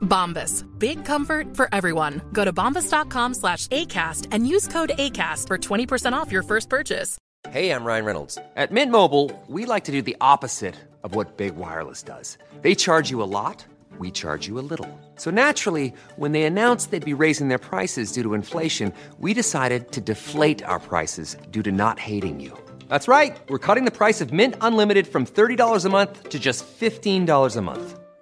Bombas. Big comfort for everyone. Go to bombas.com slash ACAST and use code ACAST for 20% off your first purchase. Hey, I'm Ryan Reynolds. At Mint Mobile, we like to do the opposite of what Big Wireless does. They charge you a lot, we charge you a little. So naturally, when they announced they'd be raising their prices due to inflation, we decided to deflate our prices due to not hating you. That's right. We're cutting the price of Mint Unlimited from $30 a month to just $15 a month.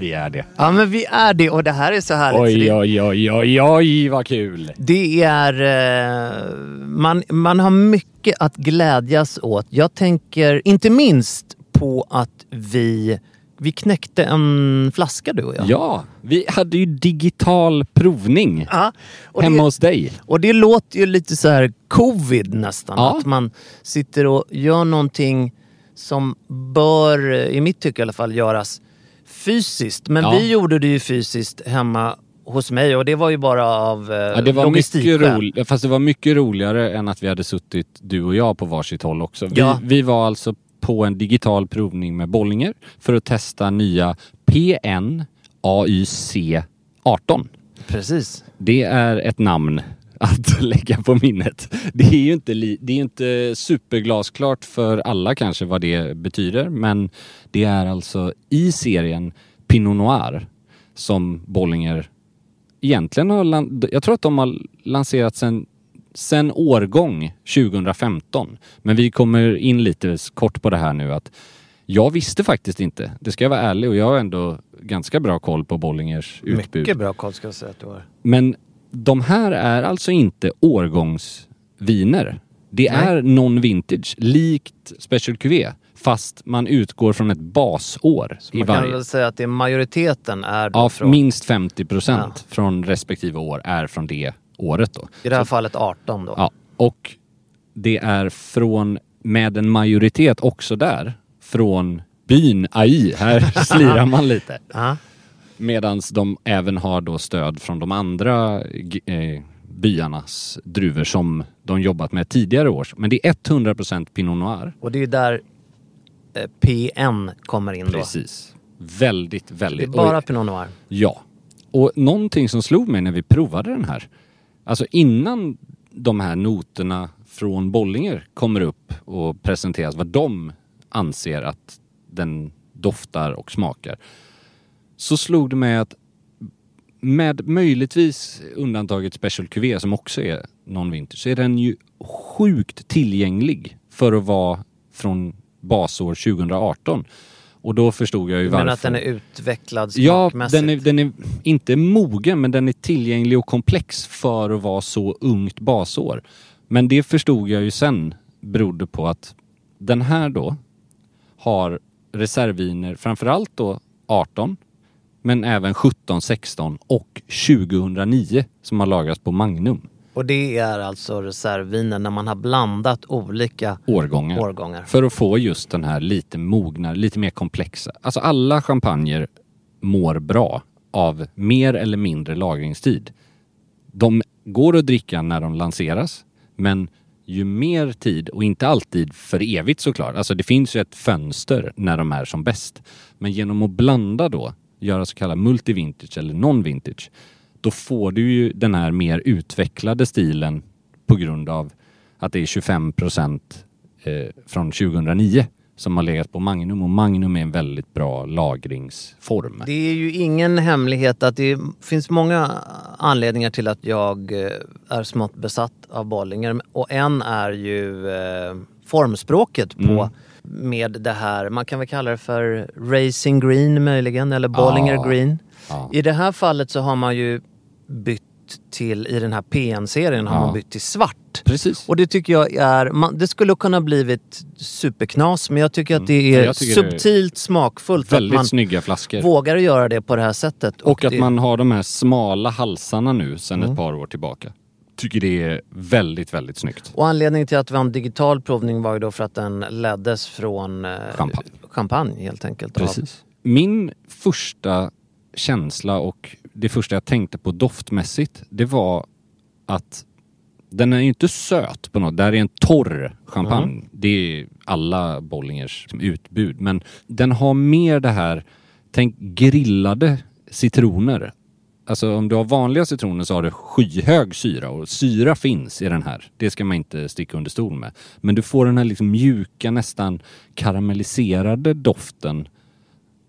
Vi är det. Ja men vi är det och det här är så härligt. Oj, det, oj, oj, oj, oj, vad kul. det är... Eh, man, man har mycket att glädjas åt. Jag tänker inte minst på att vi, vi knäckte en flaska du och jag. Ja, vi hade ju digital provning Ja, hemma det, hos dig. och det låter ju lite så här covid nästan. Ja. Att man sitter och gör någonting som bör, i mitt tycke i alla fall, göras fysiskt. Men Ja. vi gjorde det ju fysiskt hemma hos mig och det var ju bara av eh, Ja, det var mycket roligt, fast det var mycket roligare än att vi hade suttit, du och jag, på varsitt håll också. Vi, Ja. vi var alltså på en digital provning med Bollinger för att testa nya PN AYC 18. Precis. Det är ett namn att lägga på minnet. Det är ju inte, det är inte superglasklart för alla kanske vad det betyder, men det är alltså i serien Pinot Noir som Bollinger egentligen har... Jag tror att de har lanserat sen, sen årgång 2015. Men vi kommer in lite kort på det här nu att jag visste faktiskt inte, det ska jag vara ärlig och jag har ändå ganska bra koll på Bollingers utbud. Mycket bra koll ska jag säga att du har. Men de här är alltså inte årgångsviner. Det Nej. är non-vintage, likt Special Cuvée. Fast man utgår från ett basår Så i man kan varje. väl säga att det är majoriteten är då Ja, från, minst 50 procent Ja. från respektive år är från det året då. i det här fallet 18 då. Ja, och det är från, med en majoritet också där, från byn AI. Här slirar man lite. Ja. Medan de även har då stöd från de andra eh, byarnas druvor som de jobbat med tidigare år. Men det är 100% Pinot Noir. Och det är där eh, PN kommer in då. Precis. Väldigt, Det är väldigt... bara Oj. Pinot Noir. Ja. Och någonting som slog mig när vi provade den här. Alltså innan de här noterna från Bollinger kommer upp och presenteras vad de anser att den doftar och smakar. Så slog det mig att med möjligtvis undantaget Special Cuvée som också är non-vintage så är den ju sjukt tillgänglig för att vara från basår 2018. Och då förstod jag ju Du varför. menar att den är utvecklad Ja, den är, den är inte mogen men den är tillgänglig och komplex för att vara så ungt basår. Men det förstod jag ju sen berodde på att den här då har reservviner, framförallt då 18, men även 17, 16 och 2009 som har lagrats på Magnum Och det är alltså reservvinen när man har blandat olika årgångar. årgångar. För att få just den här lite mognare, lite mer komplexa. Alltså alla champagner mår bra av mer eller mindre lagringstid. De går att dricka när de lanseras, men ju mer tid, och inte alltid för evigt såklart, alltså det finns ju ett fönster när de är som bäst. Men genom att blanda då, göra så kallad multivintage eller non-vintage, då får du ju den här mer utvecklade stilen på grund av att det är 25 procent eh, från 2009 som har legat på Magnum och Magnum är en väldigt bra lagringsform. Det är ju ingen hemlighet att det finns många anledningar till att jag eh, är smått besatt av Bollinger och en är ju eh, formspråket på Mm. Med det här, man kan väl kalla det för Racing Green möjligen eller Bollinger Ja. Green. Ja. I det här fallet så har man ju bytt till, i den här PN-serien har Ja. man bytt till svart. Precis. Och det tycker jag är, man, det skulle kunna blivit superknas men jag tycker att det Mm. är Jag tycker det är subtilt smakfullt Väldigt att man snygga flaskor. vågar göra det på det här sättet. Och att det, man har de här smala halsarna nu sedan Mm. ett par år tillbaka. Tycker det är väldigt, väldigt snyggt. Och anledningen till att vi har en digital provning var ju då för att den leddes från eh, Champagne. champagne helt enkelt. av- Precis. Min första känsla och det första jag tänkte på doftmässigt, det var att den är ju inte söt på något. Det här är en torr champagne. Mm. Det är alla Bollingers utbud. Men den har mer det här, tänk grillade citroner. Alltså om du har vanliga citroner så har du skyhög syra och syra finns i den här. Det ska man inte sticka under stol med. Men du får den här liksom mjuka, nästan karamelliserade doften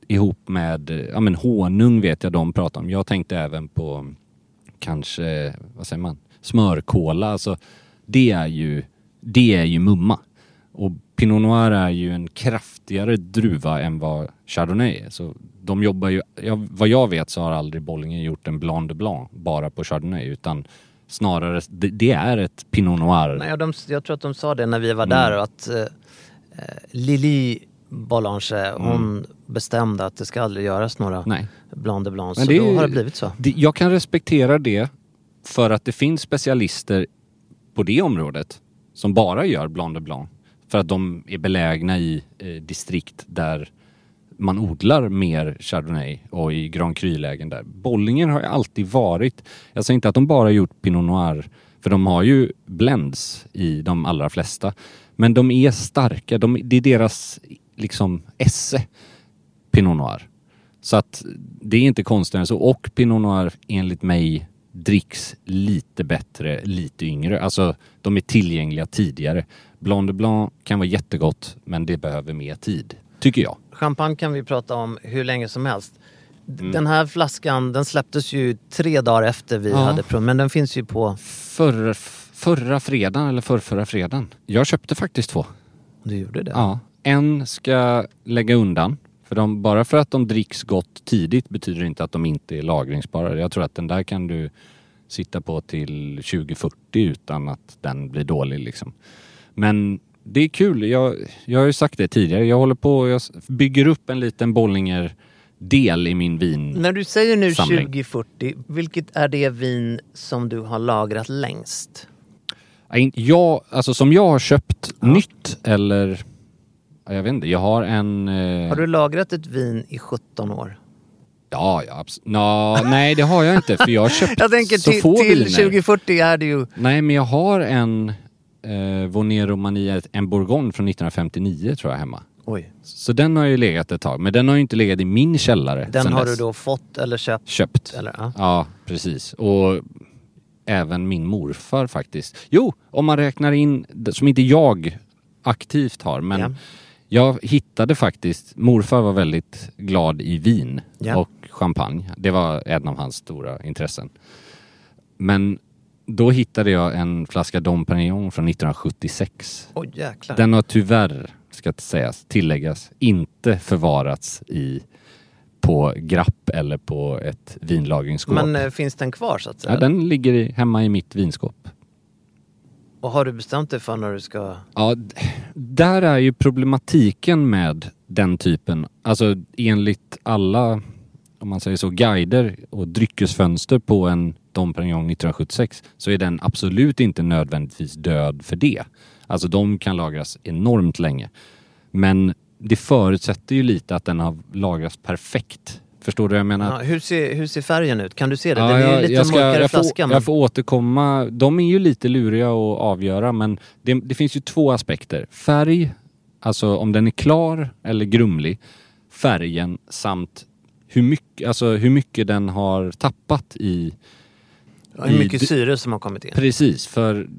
ihop med ja, men honung vet jag de pratar om. Jag tänkte även på kanske, vad säger man, smörkola. Alltså, det är ju, det är ju mumma. Och Pinot Noir är ju en kraftigare druva än vad Chardonnay är. Så de jobbar ju, vad jag vet så har aldrig Bollingen gjort en Blanc de Blanc bara på Chardonnay utan snarare, det, det är ett Pinot Noir. Nej, de, jag tror att de sa det när vi var Mm. där att eh, eh, Lili Bollange, hon bestämde att det ska aldrig göras några Mm. Nej. Blanc de Blanc. Men Så det då har det blivit så. Det, jag kan respektera det för att det finns specialister på det området som bara gör Blanc de Blanc. För att de är belägna i eh, distrikt där man odlar mer Chardonnay och i Grand Cru-lägen där. Bollingen har ju alltid varit, jag säger inte att de bara gjort Pinot Noir, för de har ju blends i de allra flesta. Men de är starka, de, det är deras liksom esse, Pinot Noir. Så att det är inte konstigare än så. Och Pinot Noir enligt mig dricks lite bättre, lite yngre. Alltså de är tillgängliga tidigare. Blanc de Blanc kan vara jättegott men det behöver mer tid. Tycker jag. Champagne kan vi prata om hur länge som helst. Mm. Den här flaskan den släpptes ju tre dagar efter vi Ja. hade prov, men den finns ju på... Förra, förra fredagen eller förrförra fredagen. Jag köpte faktiskt två. Du gjorde det? Ja. En ska lägga undan. För de, bara för att de dricks gott tidigt betyder det inte att de inte är lagringsbara. Jag tror att den där kan du sitta på till 2040 utan att den blir dålig liksom. Men det är kul. Jag, jag har ju sagt det tidigare. Jag håller på jag bygger upp en liten Bollinger del i min vin. När du säger nu Samling. 2040, vilket är det vin som du har lagrat längst? Ja, Jag, alltså som jag har köpt nytt eller ja, jag vet inte. Jag har en... Eh, Har du lagrat ett vin i 17 år? Ja, ja abs- nej det har jag inte för jag har köpt Jag tänker så till, få till viner. 2040 är det ju... Nej men jag har en eh, Vonero Mania, en Bourgogne från 1959 tror jag hemma. Oj. Så den har ju legat ett tag, men den har ju inte legat i min källare Den har dess. du då fått eller köpt? Köpt. Eller, ja. Ja, precis. Och även min morfar faktiskt. Jo, om man räknar in, som inte jag aktivt har, men Ja. jag hittade faktiskt, morfar var väldigt glad i vin Ja. och champagne. Det var en av hans stora intressen. Men då hittade jag en flaska Dom Perignon från 1976. Oj jäklar. Den har tyvärr, ska sägas, tilläggas, inte förvarats i på grapp eller på ett vinlagringsskåp. Men eh, finns den kvar så att säga? ja, den ligger i, hemma i mitt vinskåp. Och har du bestämt dig för när du ska... Ja, där är ju problematiken med den typen, alltså enligt alla, om man säger så, guider och dryckesfönster på en Dom Perignon 1976 så är den absolut inte nödvändigtvis död för det. Alltså de kan lagras enormt länge. Men det förutsätter ju lite att den har lagrats perfekt Förstår du vad jag menar? Ja, hur, ser, hur ser färgen ut? Kan du se det? Ja, Den är ju lite jag, ska, mörkare jag, flaska. får, men... jag får återkomma. De är ju lite luriga att avgöra men det, det finns ju två aspekter. Färg, alltså om den är klar eller grumlig. Färgen samt hur mycket, alltså hur mycket den har tappat i... Ja, hur mycket i- syre som har kommit in. Precis, för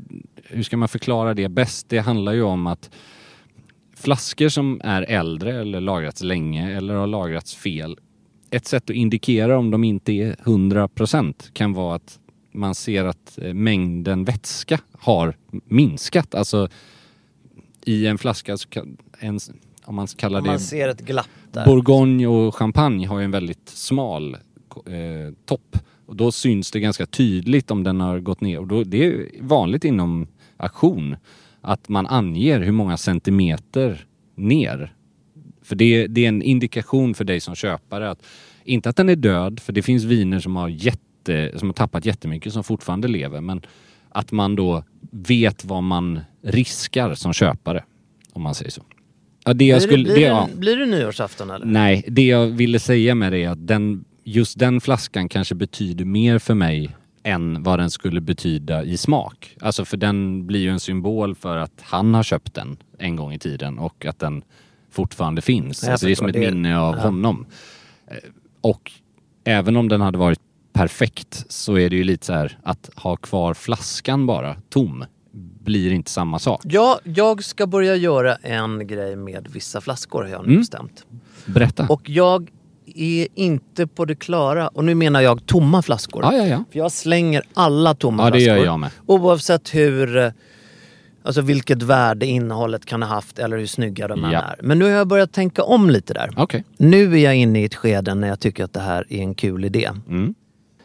hur ska man förklara det bäst? Det handlar ju om att flaskor som är äldre eller lagrats länge eller har lagrats fel. Ett sätt att indikera om de inte är 100% kan vara att man ser att eh, mängden vätska har minskat. Alltså i en flaska, så kan, en, om man kallar Om det man ser ett glapp där. Bourgogne och champagne har ju en väldigt smal eh, topp. Och då syns det ganska tydligt om den har gått ner. Och då, det är vanligt inom auktion att man anger hur många centimeter ner. För det, det är en indikation för dig som köpare att inte att den är död, för det finns viner som har, jätte, som har tappat jättemycket som fortfarande lever. Men att man då vet vad man riskar som köpare. Om man säger så. Ja, det jag blir, skulle, det, blir, det, ja. blir det nyårsafton eller? Nej, det jag ville säga med det är att den, just den flaskan kanske betyder mer för mig än vad den skulle betyda i smak. Alltså för den blir ju en symbol för att han har köpt den en gång i tiden och att den fortfarande finns. Alltså det är som ett det- minne av ja. honom. Eh, Och även om den hade varit perfekt så är det ju lite så här att ha kvar flaskan bara tom blir inte samma sak. Ja, jag ska börja göra en grej med vissa flaskor har jag nu Mm. bestämt. Berätta. Och jag är inte på det klara, och nu menar jag tomma flaskor. ja, ja, ja. För jag slänger alla tomma Ja, det flaskor. gör jag med. Oavsett hur, eh, alltså vilket värde innehållet kan ha haft eller hur snygga de Ja. är. Men nu har jag börjat tänka om lite där. Okej. Nu är jag inne i ett skede när jag tycker att det här är en kul idé. Mm.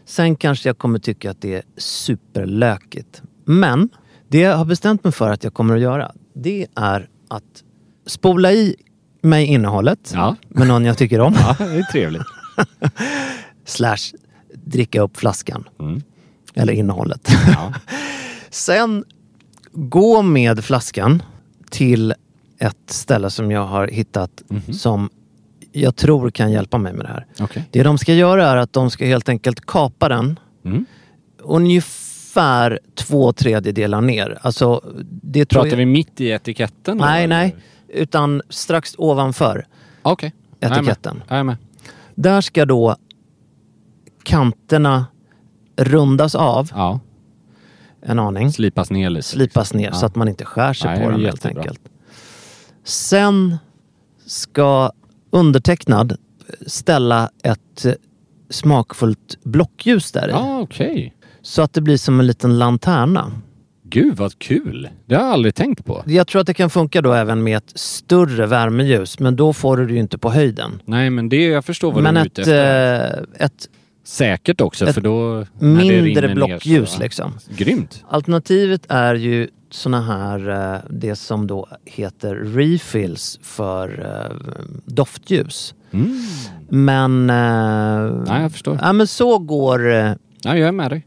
Sen kanske jag kommer tycka att det är superlökigt. Men det jag har bestämt mig för att jag kommer att göra, det är att spola i mig innehållet Ja. med någon jag tycker om. Ja, det är trevligt. Slash dricka upp flaskan. Mm. Eller innehållet. Ja. Sen gå med flaskan till ett ställe som jag har hittat Mhm. som jag tror kan hjälpa mig med det här. Okej. Det de ska göra är att de ska helt enkelt kapa den Mm. ungefär två tredjedelar ner. Alltså, det tror Pratar jag... vi mitt i etiketten? Nej, eller? nej. Utan strax ovanför Okej. etiketten. Jag är med. Där ska då kanterna rundas av Ja, en aning. slipas ner lite. Slipas ner Ja. så att man inte skär sig Nej, på dem helt enkelt. Sen ska undertecknad ställa ett smakfullt blockljus där. Ja, okej. Så att det blir som en liten lanterna. Gud vad kul. Det har jag aldrig tänkt på. Jag tror att det kan funka då även med ett större värmeljus, men då får du det ju inte på höjden. Nej, men det, jag förstår vad Men du är ute efter. eh, ett Säkert också, ett för då... mindre blockljus så- liksom. Grymt. Alternativet är ju såna här, eh, det som då heter refills för eh, doftljus. Mm. Men... eh, Nej, jag förstår. Ja men så går... eh, Ja, jag är med dig.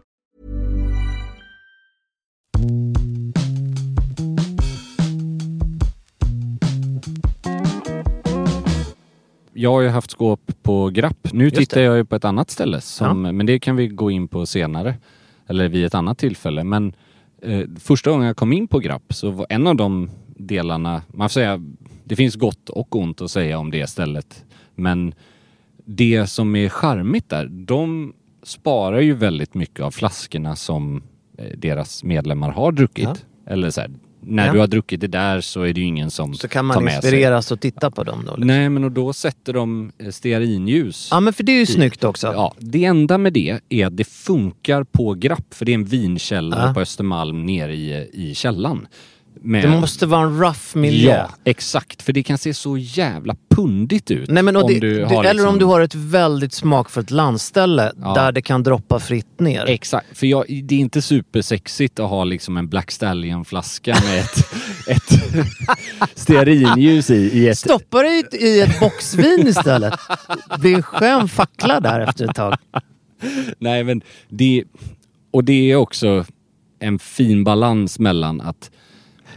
Jag har ju haft skåp på Grapp. Nu Just tittar det. jag ju på ett annat ställe, som, men det kan vi gå in på senare. Eller vid ett annat tillfälle. Men eh, första gången jag kom in på Grapp så var en av de delarna, man får säga, det finns gott och ont att säga om det stället. Men det som är charmigt där, de sparar ju väldigt mycket av flaskorna som eh, deras medlemmar har druckit. Ja. Eller så här, när Ja. du har druckit det där så är det ju ingen som Så kan tar man med sig. inspireras och titta på dem då. liksom. Nej, men och då sätter de eh, stearinljus. Ja men för det är ju snyggt också. Ja, det enda med det är att det funkar på Grapp, för det är en vinkällare Ja. på Östermalm nere i, i källan. Med- Det måste vara en rough miljö. Ja, exakt. För det kan se så jävla pundigt ut. Nej, men om det, du det, Eller liksom- om du har ett väldigt smakfullt landställe Ja. där det kan droppa fritt ner. Exakt, för jag, det är inte supersexigt att ha liksom en Black Stallion-flaska med ett, ett stearinljus i, i ett... Stoppa dig i- i ett boxvin istället. Det är en skön fackla där efter ett tag. Nej men det... Och det är också en fin balans mellan att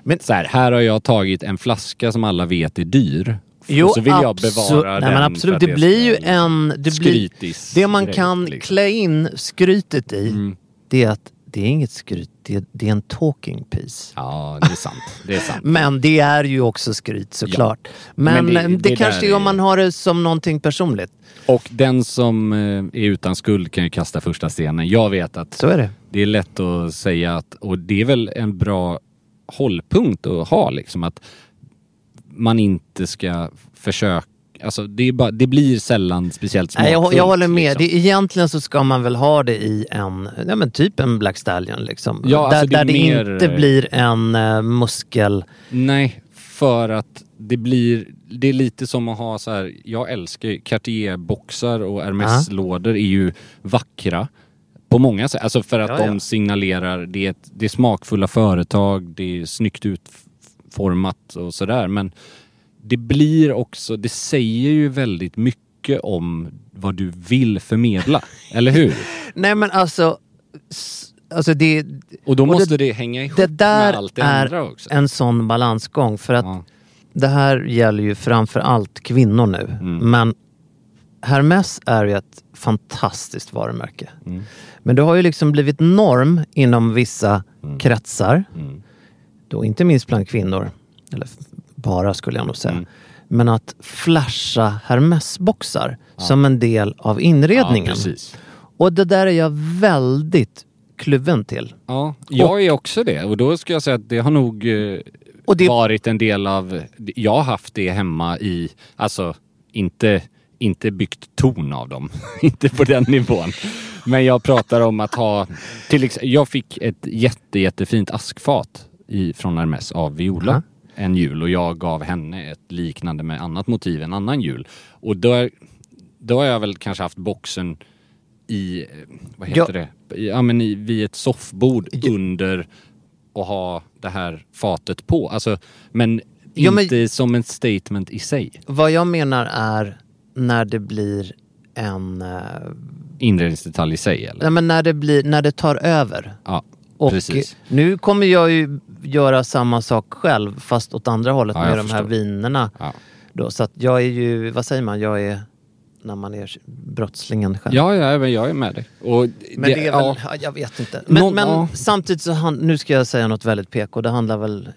Men- så här, här har jag tagit en flaska som alla vet är dyr. Jo, och så vill jag bevara Nej, den. men absolut, det blir ju en... Det, blir, det man grej, kan liksom. klä in skrytet i, Mm. det är att det är inget skryt, det är, det är en talking piece. Ja, det är sant. Det är sant. Men det är ju också skryt såklart. Men, Men det- det, det kanske är om man har det som någonting personligt. Och den som eh, är utan skuld kan ju kasta första stenen. Jag vet att Så är det. det är lätt att säga att, och det är väl en bra hållpunkt att ha liksom att man inte ska försöka, alltså det, bara, det blir sällan speciellt smakfullt. jag, jag håller med. liksom. Det, egentligen så ska man väl ha det i en, ja men typ en Black Stallion liksom. Ja, där alltså det där det mer- inte blir en uh, muskel... Nej, för att det blir, det är lite som att ha så här, jag älskar Cartier-boxar och Hermes-lådor är ju vackra. På många sätt, alltså för att Ja, de ja. signalerar, det är, ett, det är smakfulla företag, det är snyggt utformat och sådär men det blir också, det säger ju väldigt mycket om vad du vill förmedla, eller hur? Nej men alltså... Alltså det, Och då Och måste det, hänga ihop det där med allt det är andra också. en sån balansgång. För att Ja. det här gäller ju framför allt kvinnor nu. Mm. Men Hermes är ju ett fantastiskt varumärke. Mm. Men det har ju liksom blivit norm inom vissa kretsar. Mm. Då inte minst bland kvinnor. Eller bara skulle jag nog säga. Mm. Men att flasha Hermes-boxar som en del av inredningen. Ja. Och det där är jag väldigt kluven till. Ja, jag är också det. Och då ska jag säga att det har nog eh, Och det- varit en del av... Jag har haft det hemma i... Alltså, inte, inte byggt torn av dem. inte på den nivån. Men jag pratar om att ha... Till exempel, jag fick ett jätte, jättefint askfat i, från Hermes av Viola. Ja. En jul och jag gav henne ett liknande med annat motiv en annan jul. Och då, då har jag väl kanske haft boxen i, vad heter Ja. det? Ja men i, vid ett soffbord under och ha det här fatet på. Alltså, men Ja, men- inte som en statement i sig. Vad jag menar är när det blir en... eh, Inredningsdetalj i sig eller? Nej, men när det, blir, när det tar över. Ja, Och precis. nu kommer jag ju göra samma sak själv fast åt andra hållet Ja, med de här förstår. vinerna. Ja. Då, så att jag är ju, vad säger man, jag är när man är brottslingen själv. Ja, ja, jag är med dig. Och Men det, är väl, ja, ja, jag vet inte. Men, Någon- men ja. samtidigt så, han, nu ska jag säga något väldigt PK, det handlar väl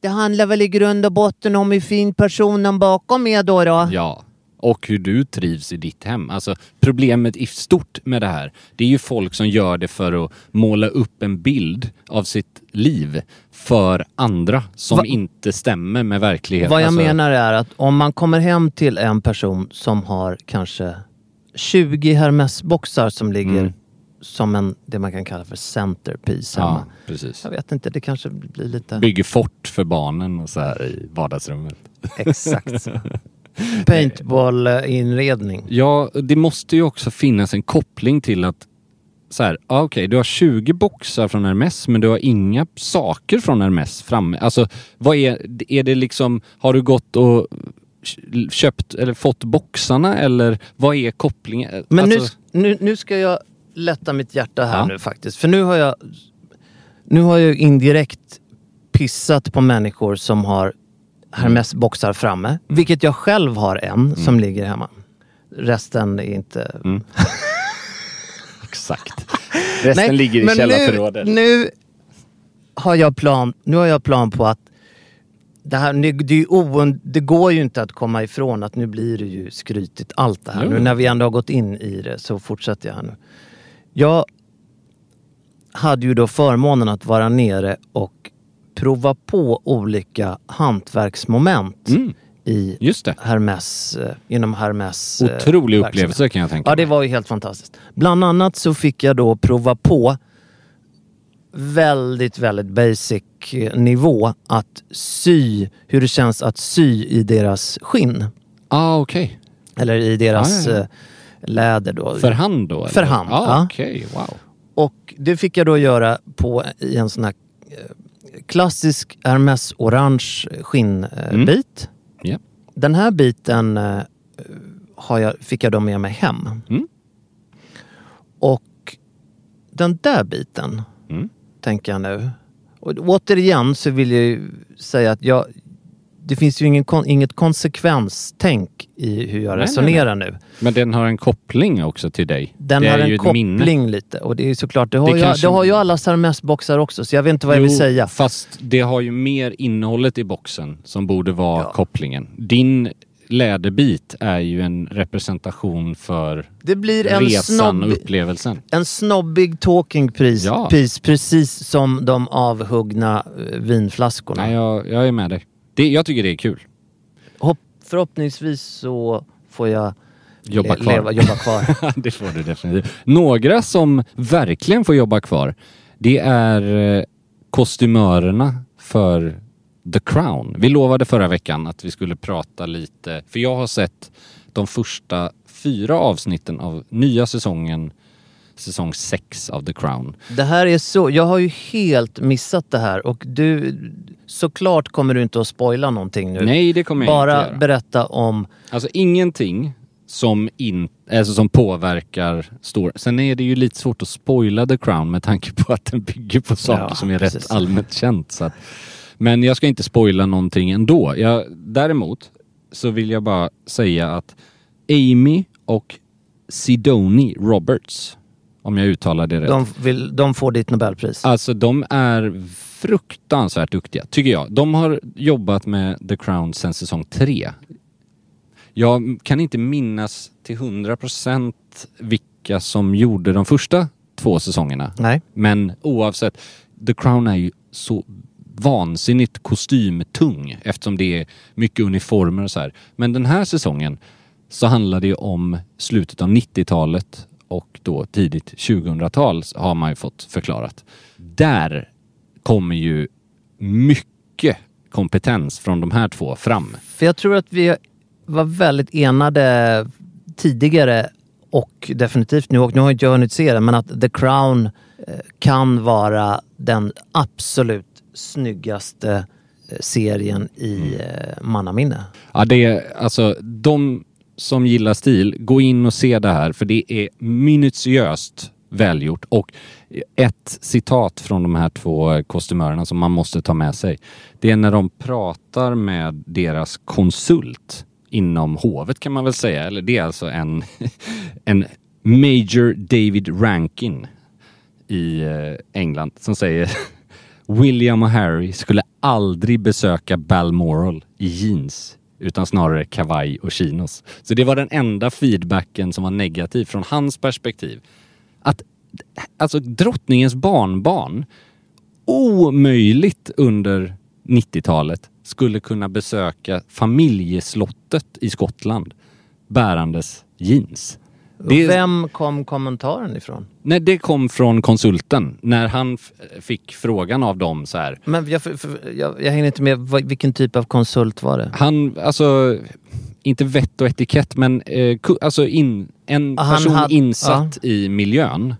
Det handlar väl i grund och botten om hur fin personen bakom är då. då. Ja. Och hur du trivs i ditt hem. Alltså problemet i stort med det här, det är ju folk som gör det för att måla upp en bild av sitt liv för andra som Va- inte stämmer med verkligheten. Vad jag Alltså, menar är att om man kommer hem till en person som har kanske 20 Hermes-boxar som ligger Mm. som en, det man kan kalla för centerpiece Ja, hemma. precis. Jag vet inte, det kanske blir lite... Bygger fort för barnen och så här i vardagsrummet. Exakt. Paintball-inredning. Ja, det måste ju också finnas en koppling till att så här, ja, okej, du har 20 boxar från Hermes men du har inga saker från Hermes framme. Alltså, vad är, är det liksom, har du gått och köpt eller fått boxarna eller vad är kopplingen? Men alltså, nu, nu, nu ska jag lätta mitt hjärta här Ja. nu faktiskt. För nu har jag nu har jag indirekt pissat på människor som har Hermes-boxar framme. Mm. Vilket jag själv har en som ligger hemma. Resten är inte... Mm. Exakt. Resten ligger i källarförrådet. Nu, nu, har jag plan, nu har jag plan på att det, här, det, ound, det går ju inte att komma ifrån att nu blir det ju skrytigt allt det här. Jo. Nu när vi ändå har gått in i det så fortsätter jag här nu. Jag hade ju då förmånen att vara nere och prova på olika hantverksmoment Mm. i Just det. Hermes, eh, inom Hermes eh, Otrolig upplevelse kan jag tänka Ja, det mig. var ju helt fantastiskt. Bland annat så fick jag då prova på väldigt, väldigt basic eh, nivå att sy, hur det känns att sy i deras skinn. Ah, okej. Eller i deras Ah, ja, ja. läder då. För hand då? eller? För hand, Ah, ja. Okej, wow. Och det fick jag då göra på i en sån här klassisk Hermes orange skinnbit. Mm. Ja. Den här biten eh, har jag, fick jag då med mig hem. Mm. Och den där biten, Mm. tänker jag nu. Och återigen så vill jag ju säga att jag, det finns ju ingen, kon- inget konsekvenstänk i hur jag Nej, resonerar nej, nu. Men den har en koppling också till dig. Den det har är en ju ett minne. koppling lite. Och det är ju såklart, det har, Det ju, kanske- det har ju alla Hermes-boxar också. Så jag vet inte vad jag vill Jo, säga. Fast det har ju mer innehållet i boxen som borde vara kopplingen. Din läderbit är ju en representation för Det blir en, resan snobb, och upplevelsen. en snobbig talking piece, Ja. piece, precis som de avhuggna eh, vinflaskorna. Nej, jag, jag är med dig. Det, jag tycker det är kul. Hopp, förhoppningsvis så får jag Jobba le- kvar. Leva, jobba kvar. det får du definitivt. Några som verkligen får jobba kvar, det är eh, kostymörerna för The Crown. Vi lovade förra veckan att vi skulle prata lite, för jag har sett de första fyra avsnitten av nya säsongen, säsong sex av The Crown. Det här är så, jag har ju helt missat det här och du, såklart kommer du inte att spoila någonting nu. Nej, det kommer jag Bara inte göra. berätta om, Alltså ingenting som, in, alltså som påverkar stora... Sen är det ju lite svårt att spoila The Crown med tanke på att den bygger på saker Ja, som är precis. rätt allmänt känt. Så att, men jag ska inte spoila någonting ändå. Jag, däremot så vill jag bara säga att Amy och Sidoni Roberts, om jag uttalar det rätt. de, vill, de får ditt Nobelpris. Alltså de är fruktansvärt duktiga, tycker jag. De har jobbat med The Crown sedan säsong tre. Jag kan inte minnas till 100% vilka som gjorde de första två säsongerna. Nej. Men oavsett, The Crown är ju så vansinnigt kostymtung eftersom det är mycket uniformer och så här. Men den här säsongen så handlar det ju om slutet av 90-talet och då tidigt 2000-tal har man ju fått förklarat. Där kommer ju mycket kompetens från de här två fram. För jag tror att vi var väldigt enade tidigare och definitivt nu, och nu har inte jag hunnit se det, men att The Crown eh, kan vara den absolut snyggaste eh, serien i eh, mannaminne. Ja, det är alltså de som gillar stil, gå in och se det här för det är minutiöst välgjort och ett citat från de här två kostymörerna som man måste ta med sig. Det är när de pratar med deras konsult inom hovet kan man väl säga, eller det är alltså en, en Major David Rankin i eh, England som säger William och Harry skulle aldrig besöka Balmoral i jeans utan snarare kavaj och chinos. Så det var den enda feedbacken som var negativ från hans perspektiv. Att alltså drottningens barnbarn omöjligt under 90-talet skulle kunna besöka familjeslottet i Skottland bärandes jeans. Det- Vem kom kommentaren ifrån? Nej, det kom från konsulten när han fick frågan av dem så här. Men jag, för, för, jag, jag hänger inte med, vilken typ av konsult var det? Han, alltså, inte vett och etikett men eh, alltså in, en Ah, han person hade- insatt i miljön.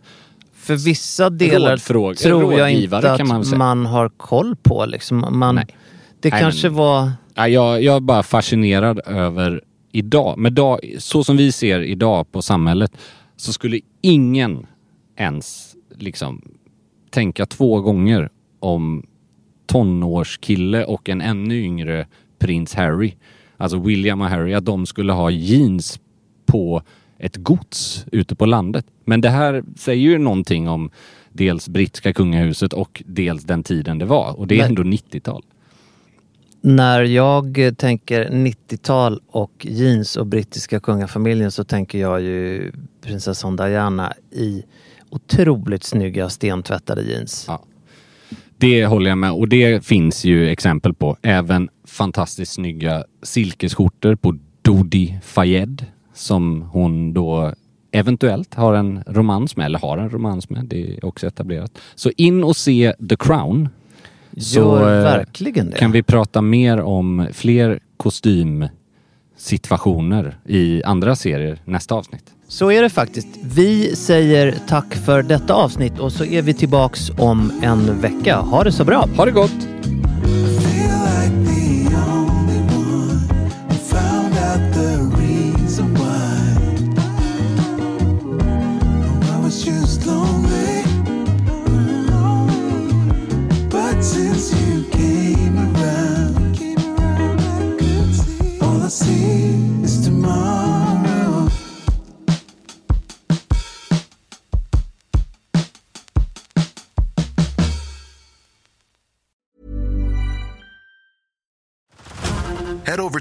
För vissa delar Rådfråg- tror jag inte att man man, har koll på. Liksom. Man, Nej. Det Nej, kanske men- var... Ja, jag, jag är bara fascinerad över idag, med dag, så som vi ser idag på samhället, så skulle ingen ens liksom tänka två gånger om tonårskille och en ännu yngre prins Harry, alltså William och Harry, att de skulle ha jeans på ett gods ute på landet. Men det här säger ju någonting om dels brittiska kungahuset och dels den tiden det var. Och det är Men- ändå 90-tal. När jag tänker 90-tal och jeans och brittiska kungafamiljen så tänker jag ju prinsessan Diana i otroligt snygga stentvättade jeans. Ja. Det håller jag med och det finns ju exempel på. Även fantastiskt snygga silkesskjortor på Dodi Fayed som hon då eventuellt har en romans med, eller har en romans med. Det är också etablerat. Så in och se The Crown. Gör eh, verkligen det. kan vi prata mer om fler kostymsituationer i andra serier nästa avsnitt. Så är det faktiskt. Vi säger tack för detta avsnitt och så är vi tillbaks om en vecka. Ha det så bra! Ha det gott!